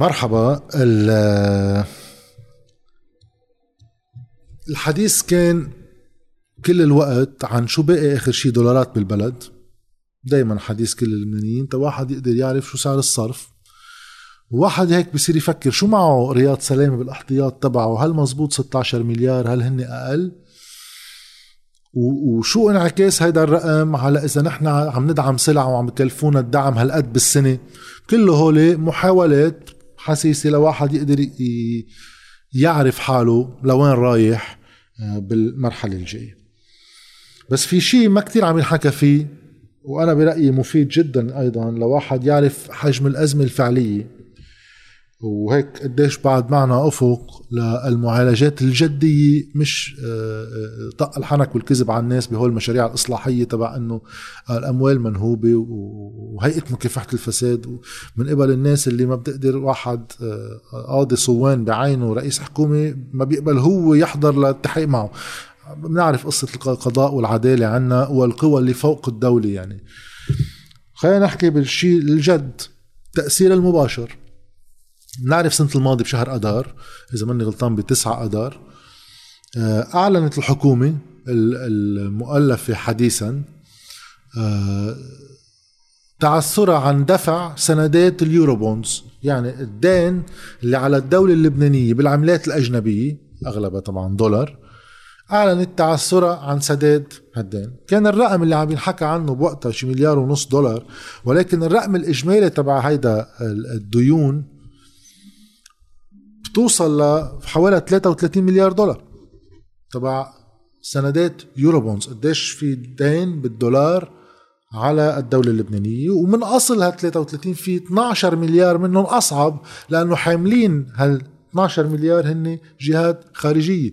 مرحبا. الحديث كان كل الوقت عن شو باقي آخر شي دولارات بالبلد. دايما حديث كل اللبنانيين تا واحد يقدر يعرف شو سعر الصرف. وواحد هيك بصير يفكر شو معه رياض سلامة بالإحتياط تبعه؟ هل مزبوط 16 مليار؟ هل هن أقل؟ وشو انعكاس هيدا الرقم؟ على إذا نحن عم ندعم سلع وعم بكلفونا الدعم هالقد بالسنة. كله هول محاولات حسيسه لواحد يقدر يعرف حاله لوين رايح آه، بالمرحلة الجاية. بس في شيء ما كتير عم ينحكى فيه وأنا برأيي مفيد جدا أيضا لواحد يعرف حجم الأزمة الفعلية. وهيك قديش بعد معنا أفق للمعالجات الجدية مش آه، آه، طق الحنك والكذب على الناس بهول المشاريع الإصلاحية تبع إنه الأموال منهوبة وهيئه مكافحه الفساد. من قبل الناس اللي ما بتقدر واحد آه، قاضي صوان بعينه رئيس حكومة ما بيقبل هو يحضر للتحقيق معه. بنعرف قصة القضاء والعدالة عنا والقوى اللي فوق الدولة يعني. خلينا نحكي بالشيء الجد تأثير المباشر. بنعرف سنة الماضي بشهر أدار إذا ماني غلطان بتسعة أدار. آه، أعلنت الحكومة المؤلفة حديثا آه، تعثرها عن دفع سندات اليورو بونز يعني الدين اللي على الدولة اللبنانية بالعملات الأجنبية أغلبها طبعا دولار أعلنت تعثرها عن سداد هالدين. كان الرقم اللي عم ينحكى عنه بوقتها شي مليار ونص دولار ولكن الرقم الإجمالي تبع هيدا الديون بتوصل لحوالي 33 مليار دولار. تبع سندات Eurobonds قديش في دين بالدولار على الدولة اللبنانية. ومن أصل هال 33 في 12 مليار منهم أصعب لأنه حاملين هال 12 مليار هن جهات خارجية.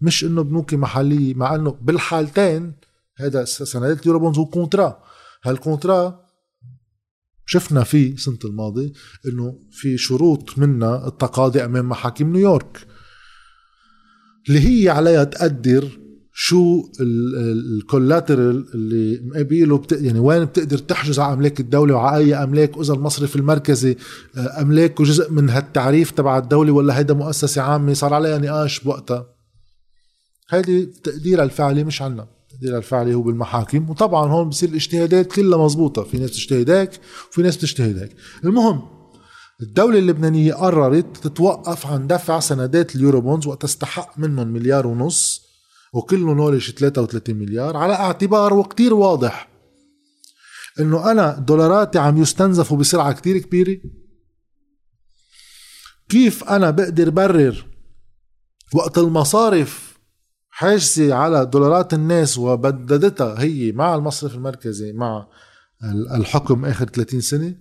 مش إنه بنوك محلية مع إنه بالحالتين هذا سندات Eurobonds هو contrat هال contrat شفنا فيه سنة الماضي إنه في شروط منا التقاضي أمام محاكم نيويورك اللي هي عليها تقدر شو الكولاترال اللي مقابله بت... يعني وين بتقدر تحجز على أملاك الدولة وعلى أي أملاك واذا المصرف المركزي آه، املاكه جزء من هالتعريف تبع الدولة ولا هيدا مؤسسة عامة صار عليها نقاش بوقتها. هيدي تقديرها الفعلي مش عنا. التقدير الفعلي هو بالمحاكم. وطبعا هون بصير الاجتهادات كلها مزبوطة في ناس بتجتهد هيك وفي ناس بتجتهد هيك المهم الدولة اللبنانية قررت تتوقف عن دفع سندات اليورو بونز وقت تستحق منهم مليار ونص وكلهم هول 33 مليار على اعتبار وكتير واضح إنه أنا دولاراتي عم يستنزفوا بسرعة كتير كبيرة. كيف أنا بقدر برر وقت المصارف حاجزة على دولارات الناس وبددتها هي مع المصرف المركزي مع الحكم آخر 30 سنة.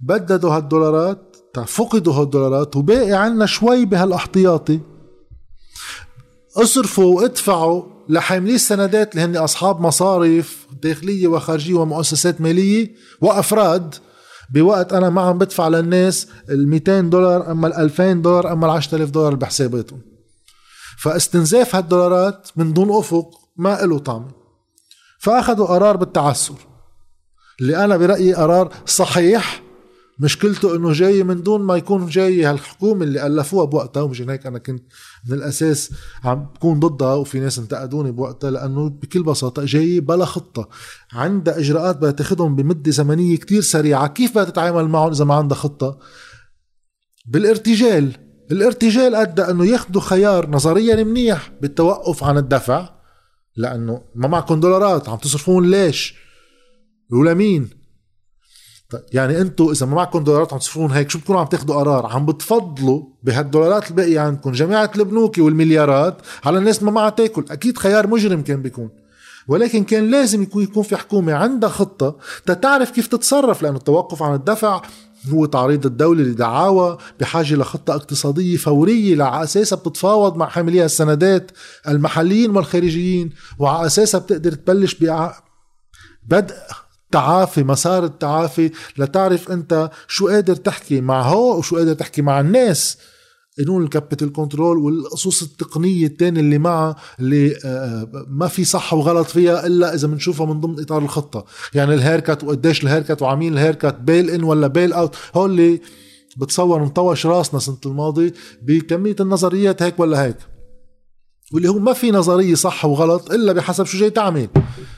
بددوا هالدولارات فقدوا هالدولارات وباقي عنا شوي بهالأحتياطي. اصرفوا وادفعوا لحاملي السندات اللي هن أصحاب مصارف داخلية وخارجية ومؤسسات مالية وأفراد. بوقت أنا ما عم بدفع للناس ال 200 دولار أما ال 2000 دولار أما ال 10000 دولار بحساباتهم. فاستنزاف هالدولارات من دون أفق ما له طعم. فأخذوا قرار بالتعسر اللي أنا برأيي قرار صحيح مشكلته إنه جاي من دون ما يكون جاي هالحكومة اللي ألفوها بوقتها ومشان هيك أنا كنت من الأساس عم بكون ضدها وفي ناس انتقدوني بوقتها لأنه بكل بساطة جاي بلا خطة. عندها إجراءات بدها تاخذهم بمدة زمنية كتير سريعة. كيف بدها تتعامل معهم إذا ما عندها خطة؟ بالارتجال. الارتجال أدى أنه ياخذوا خيار نظريا منيح بالتوقف عن الدفع لأنه ما معكم دولارات عم تصرفون ليش؟ ولمين طيب يعني أنتم إذا ما معكم دولارات عم تصرفون هيك شو بتكونوا عم تاخذوا قرار؟ عم بتفضلوا بهالدولارات الباقية عندكم جماعة البنوكي والمليارات على الناس ما معها تاكل. أكيد خيار مجرم كان بيكون. ولكن كان لازم يكون في حكومة عندها خطة تتعرف كيف تتصرف لأنه التوقف عن الدفع هو تعريض الدولة لدعاوى بحاجة لخطة اقتصادية فورية على أساسها بتتفاوض مع حاملي السندات المحليين والخارجيين وعلى أساسها بتقدر تبلش بدء تعافي مسار التعافي لتعرف أنت شو قادر تحكي مع هو وشو قادر تحكي مع الناس. قانون ال capital control والقصص التقنية الثانية اللي معها اللي آه، ما في صح وغلط فيها إلا إذا بنشوفها من ضمن إطار الخطة. يعني ال haircut وقديش ال haircut وعمين ال haircut bail in ولا bail out هول اللي بتصور انطوش راسنا سنة الماضي بكمية النظريات هيك ولا هيك. واللي هو ما في نظرية صح وغلط إلا بحسب شو جاي تعمل.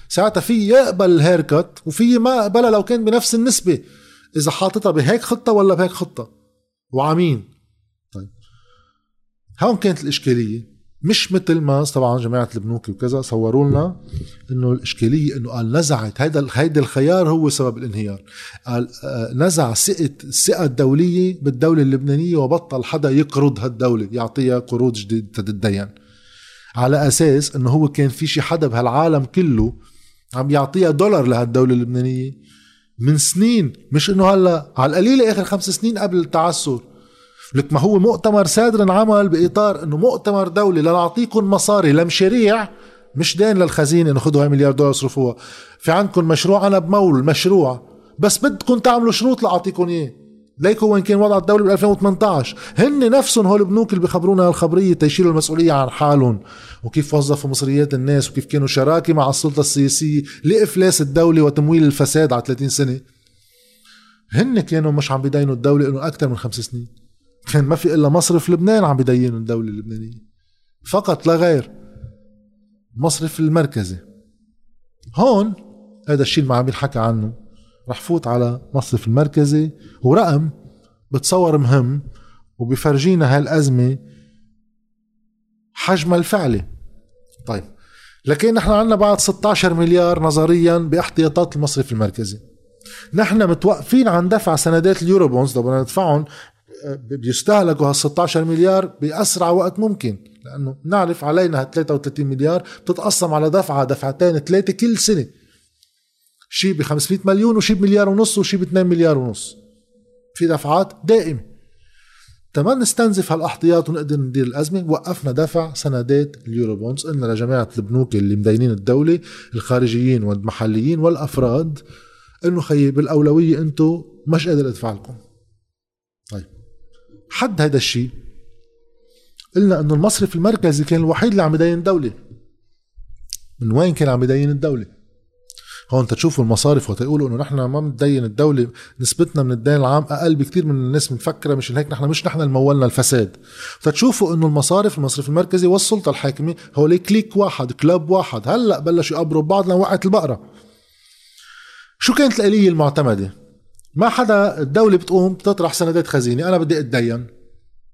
ساعتها في يقبل الهيركت وفي ما يقبلها لو كان بنفس النسبة. إذا حاططها بهيك خطة ولا بهيك خطة. وعمين هون كانت الإشكالية. مش مثل ما طبعا جماعة البنوك وكذا صوروا لنا إنه الإشكالية إنه قال نزعت. هيدا هيدا الخيار هو سبب الانهيار. قال آه، نزع ثقة الثقه الدولية بالدولة اللبنانية وبطل حدا يقرض هالدولة يعطيها قروض جديدة تتدين. على أساس إنه هو كان في شي حدا بهالعالم كله عم يعطيها دولار لهالدولة اللبنانية من سنين. مش إنه هلأ على القليلة آخر خمس سنين قبل التعثر. لك ما هو مؤتمر سادر انعمل بإطار إنه مؤتمر دولي لنعطيكم مصاري لمشاريع مش دين للخزينة إنه خذوا هاي مليار دولار صرفوها في عندكم مشروع أنا بمول مشروع بس بدكم تعملوا شروط لأعطيكم إياه. ليكوا وين كان وضع الدولة ب 2018 هن نفسهم هول البنوك اللي بخبرونا هالخبرية تيشيلوا المسؤولية عن حالهم. وكيف وظفوا مصريات الناس وكيف كانوا شراكة مع السلطة السياسية لإفلاس الدولة وتمويل الفساد على 30 سنة. هن كانوا مش عم بيدينوا الدولة إنه أكثر من خمس سنين. كان ما في إلا مصرف لبنان عم بدين الدولة اللبنانية. فقط لا غير مصرف المركزي. هون هذا الشيء اللي عم ينحكى عنه. رح فوت على مصرف المركزي ورقم بتصور مهم وبفرجينا هالأزمة حجمها الفعلي. طيب لكن نحن عندنا بعد 16 مليار نظريا باحتياطات المصرف المركزي. نحن متوقفين عن دفع سندات ال Eurobonds بدنا ندفعهم بيستهلكوا هال 16 مليار بأسرع وقت ممكن لأنه نعرف علينا هال 33 مليار بتتقسم على دفعة دفعتين ثلاثة كل سنة. شيء ب 500 مليون وشيء بمليار ونص وشيء ب 2 مليار ونص. في دفعات دائمة. تما نستنزف هالأحتياط ونقدر ندير الأزمة. وقفنا دفع سندات اليورو بونز. قلنا لجماعة البنوك اللي مدينين الدولة الخارجيين والمحليين والأفراد إنه خيي بالأولوية أنتم مش قادر أدفع لكم. طيب. حد هذا الشيء؟ قلنا إنه المصرف المركزي كان الوحيد اللي عم يدين الدولة. من وين كان عم يدين الدولة؟ هون تشوفوا المصارف وتقولوا إنه نحن ما بندين الدولة نسبتنا من الدين العام أقل بكثير من الناس مفكره مشان هيك؟ نحن مش نحن اللي مولنا الفساد. فتشوفوا إنه المصارف المصرف المركزي والسلطة الحاكمة هو كليك واحد كلاب واحد. هلأ بلشوا يقبروا ببعض لوقعت البقرة. شو كانت الآلية المعتمدة؟ ما حدا الدولة بتقوم بتطرح سندات خزينة. أنا بدي أتدين.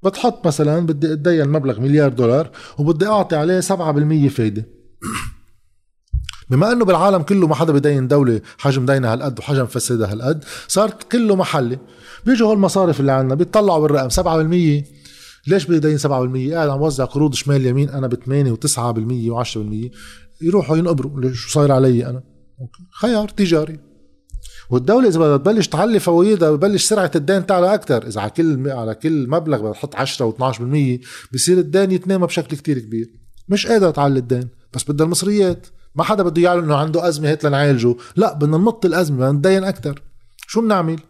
بتحط مثلا بدي أتدين مبلغ مليار دولار وبدي أعطي عليه 7% فايدة. بما إنه بالعالم كله ما حدا بدين دولة حجم دينها هالقد وحجم فسادها هالقد صار كله محلي. بيجوا هول المصارف اللي عندنا بيطلعوا بالرقم 7% ليش بدي دين 7% قاعد عم وزع قروض شمال يمين أنا ب 8 و9% و10% يروحوا ينقبروا شو صاير علي أنا. خيار تجاري. والدولة إذا بدها تبلش تعلي فوائدها ببلش سرعة الدين تعلى أكثر إذا على كل على كل مبلغ بدها تحط 10 و12% بصير الدين يتنامى بشكل كتير كبير. مش قادرة تعلي الدين بس بدها المصريات. ما حدا بده يعلن إنه عنده أزمة هيك لنعالجه. لا بدنا نمط الأزمة بدنا ندين أكثر شو بنعمل؟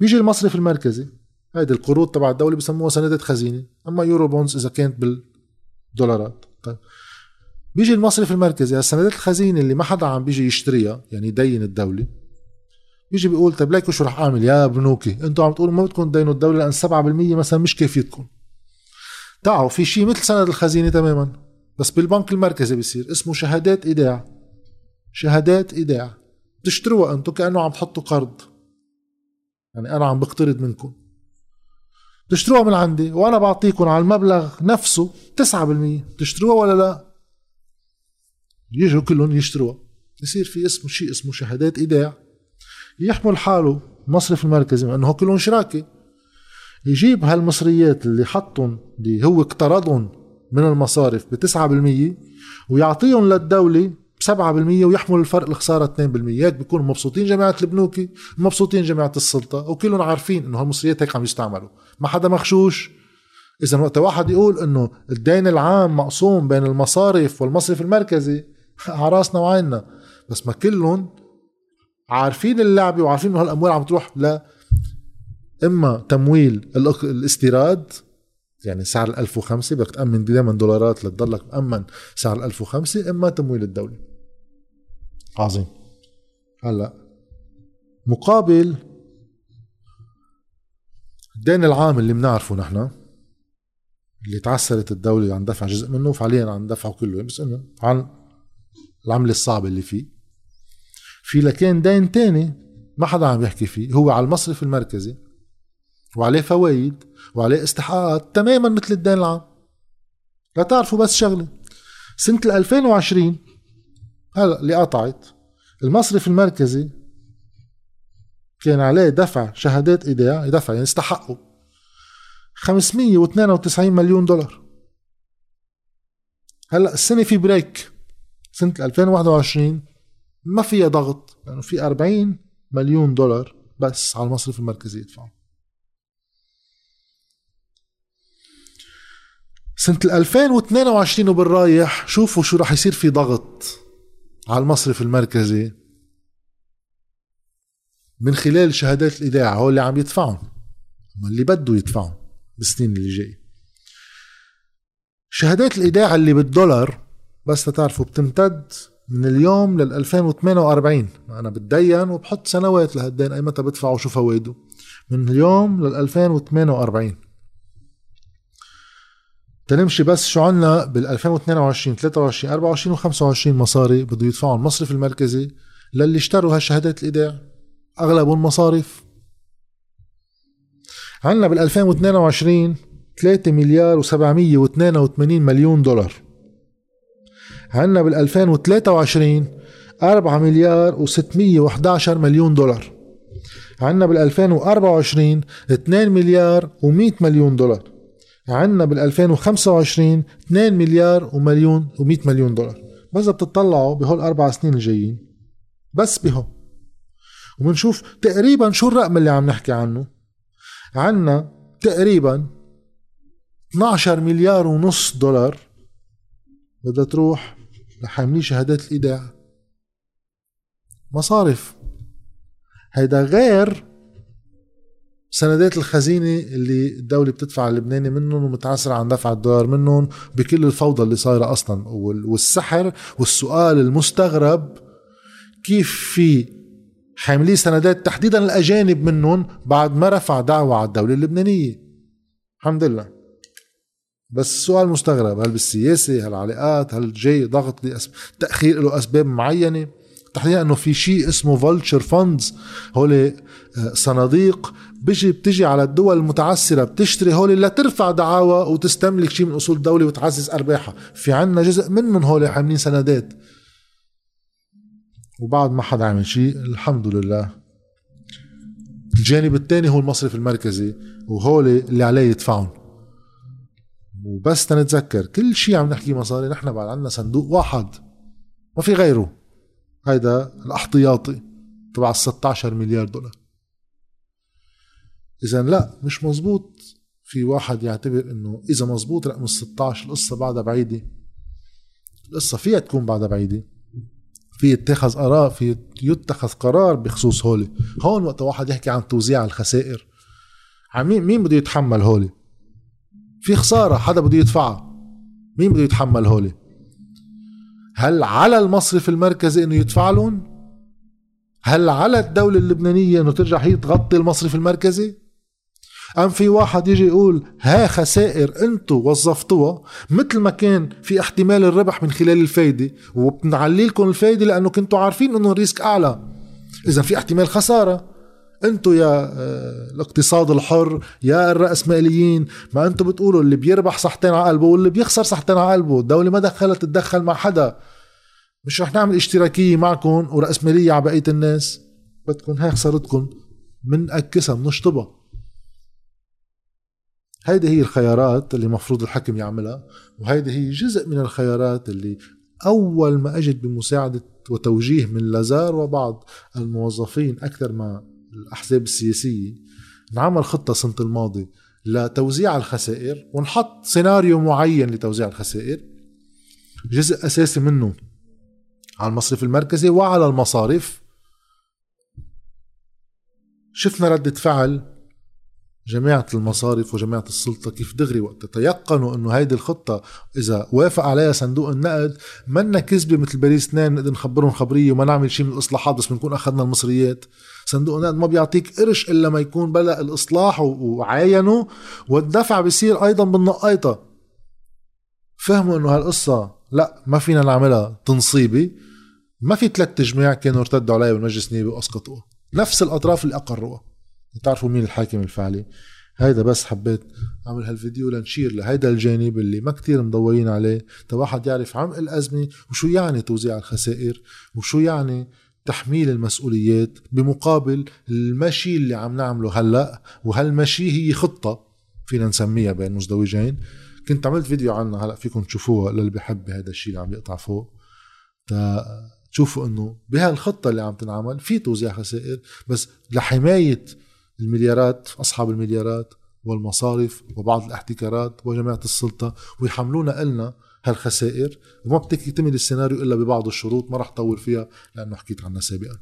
بيجي المصرف المركزي هيدي القروض تبع الدولة بسموها سندات خزينة. أما يورو بونز إذا كانت بالدولارات. طيب. بيجي المصرف المركزي السندات الخزينة اللي ما حدا عم بيجي يشتريها يعني يدين الدولة بيجي بيقول طيب ليكو شو رح أعمل؟ يا بنوكي أنتم عم تقولوا ما بدكم تدينوا الدولة لأن 7% مثلا مش كافيتكم تعالوا في شيء مثل سند الخزينة تماما بس بالبنك المركزي بيصير اسمه شهادات إيداع. شهادات إيداع. بتشتروها أنتم كأنه عم تحطوا قرض. يعني أنا عم بقترض منكم. بتشتروها من عندي وأنا بعطيكم على المبلغ نفسه 9% بتشتروها ولا لا؟ يجوا كلهم يشتروها. يصير في اسمه شيء اسمه شهادات إيداع. يحمل حاله مصرف المركزي أنه كلهم شراكة. يجيب هالمصريات اللي حطهم اللي هو اقترضهم من المصارف ب 9% ويعطيهم للدولة ب 7% ويحمل الفرق الخسارة 2% هيك بيكونوا مبسوطين جماعة البنوكي مبسوطين جماعة السلطة وكلهم عارفين إنه هالمصريات هيك عم يستعملوا. ما حدا مخشوش إذا وقت واحد يقول إنه الدين العام مقسوم بين المصارف والمصرف المركزي على رأسنا وعيننا. بس ما كلهم عارفين اللعبة وعارفين إنه هالأموال عم تروح ل إما تمويل الاستيراد يعني سعر ال 1005 بدك تأمن دائما دولارات لتضلك مأمن سعر ال 1005 إما تمويل الدولة. عظيم. هلأ مقابل الدين العام اللي بنعرفه نحن اللي تعثرت الدولة عن دفع جزء منه فعليا عن دفعه كله بس إنه عن العملة الصعبة اللي فيه. في لكن دين تاني ما حدا عم يحكي فيه هو على المصرف المركزي وعليه فوايد وعليه استحقاقات تماما مثل الدين العام. لا تعرفوا بس شغلة سنة 2020 هلا اللي قطعت المصرف المركزي كان عليه دفع شهادات إيداع دفع يعني استحقوا 592 مليون دولار. هلا السنة في بريك سنة 2021 ما فيها ضغط لأنه يعني في 40 مليون دولار بس على المصرف المركزي يدفعوا. سنة 2022 وبالرايح شوفوا شو رح يصير في ضغط على المصرف المركزي من خلال شهادات الايداع هو اللي عم يدفعهم اللي بده يدفعهم بالسنين اللي جاي. شهادات الايداع اللي بالدولار بس لتعرفوا بتمتد من اليوم لل 2048 أنا بتدين وبحط سنوات لهالدين أي متى بدفع وشو فوائده. من اليوم لل 2048 تنمشي بس شو عنا بال 2022 23 24 و25 مصاري بده يدفعوا المصرف المركزي للي اشتروا هالشهادات الإيداع. أغلبهم مصارف عنا بال 2022 3 مليار و782 مليون دولار. عنا بال 2023 4 مليار و611 مليون دولار. عنا بال 2024 2 مليار و100 مليون دولار. عندنا بال 2025 2 مليار ومليون و100 مليون دولار. بس بتطلعوا بهول أربع سنين الجايين. بس بهم وبنشوف تقريبا شو الرقم اللي عم نحكي عنه. عندنا تقريبا 12 مليار ونص دولار. بدها تروح لحاملي شهادات الإيداع. مصارف. هيدا غير سندات الخزينة اللي الدولة بتدفع اللبناني منهم ومتعسرة عن دفع الدولار منهم بكل الفوضى اللي صايرة أصلا. والسحر والسؤال المستغرب كيف في حاملي سندات تحديدا الأجانب منهم بعد ما رفع دعوة على الدولة اللبنانية؟ الحمد لله. بس السؤال مستغرب هل بالسياسة هل علاقات هل جاي ضغط تأخير له أسباب معينة؟ تحديدا إنه في شيء اسمه vulture funds هول آه، صناديق بيجي بتجي على الدول المتعسرة بتشتري هول لترفع دعاوى وتستملك شيء من أصول الدولة وتعزز أرباحها. في عنا جزء منهم هول حاملين سندات. وبعد ما حدا عمل شيء الحمد لله. الجانب الثاني هو المصرف المركزي وهول اللي عليه يدفعهم. وبس تنتذكر. كل شيء عم نحكي مصاري نحن بعد عندنا صندوق واحد. ما في غيره. هيدا الاحتياطي تبع ال 16 مليار دولار. اذا لا مش مزبوط. في واحد يعتبر إنه إذا مزبوط رقم ال 16 القصة بعدها بعيدة. القصة فيها تكون بعدها بعيدة. في يتخذ قرار في يتخذ قرار بخصوص هولي. هون وقت واحد يحكي عن توزيع الخسائر. مين مين بده يتحمل هولي؟ في خسارة حدا بده يدفعها. مين بده يتحمل هولي؟ هل على المصرف المركزي إنه يدفع لهم هل على الدولة اللبنانية إنه ترجع هي تغطي المصرف المركزي؟ أم في واحد يجي يقول ها خسائر انتو وظفتوها مثل ما كان في احتمال الربح من خلال الفايدة وبنعلي لكم الفايدة لأنه كنتوا عارفين أنه الريسك أعلى. إذا في احتمال خسارة. انتو يا آه، الاقتصاد الحر يا الرأسماليين ما انتو بتقولوا اللي بيربح صحتين على قلبه واللي بيخسر صحتين على قلبه الدولة ما دخلت تتدخل مع حدا. مش رح نعمل اشتراكية معكم ورأسمالية على بقية الناس. بدكم هاي خسارتكم منأكسها منشطبها هيدي هي الخيارات اللي مفروض الحكم يعملها وهيدي هي جزء من الخيارات اللي أول ما أجت بمساعدة وتوجيه من لازار وبعض الموظفين أكثر ما الأحزاب السياسية نعمل خطة سنة الماضي لتوزيع الخسائر ونحط سيناريو معين لتوزيع الخسائر. جزء أساسي منه على المصرف المركزي وعلى المصارف. شفنا ردة فعل جماعة المصارف وجماعة السلطة كيف دغري وقت تيقنوا إنه هيدي الخطة إذا وافق عليها صندوق النقد منا كذبة مثل باريس اثنين نقدر نخبرهم خبرية وما نعمل شيء من الاصلاحات بس بنكون أخذنا المصريات. صندوق النقد ما بيعطيك قرش إلا ما يكون بدا الإصلاح وعاينه والدفع بيصير أيضا بالنقايطة. فهموا إنه هالقصة؟ لا ما فينا نعملها تنصيبي. ما في ثلاث تجميع كانوا ارتدوا عليها بالمجلس النيابي واسقطوها نفس الأطراف اللي أقروها. تعرفوا مين الحاكم الفعلي هيدا بس حبيت أعمل هالفيديو لنشير لهيدا الجانب اللي ما كتير مضويين عليه. تا واحد يعرف عمق الأزمة وشو يعني توزيع الخسائر وشو يعني تحميل المسؤوليات بمقابل المشي اللي عم نعمله هلأ وهالمشي هي خطة فينا نسميها بين مزدوجين. كنت عملت فيديو عنها هلأ فيكم تشوفوها للي بحب هذا الشيء اللي عم يقطع فوق. تشوفوا إنه بهالخطة اللي عم تنعمل في توزيع خسائر بس لحماية المليارات أصحاب المليارات والمصارف وبعض الاحتكارات وجماعه السلطة ويحملونا إلنا هالخسائر. وما بتكتمل السيناريو إلا ببعض الشروط ما راح طول فيها لأنه حكيت عنها سابقا.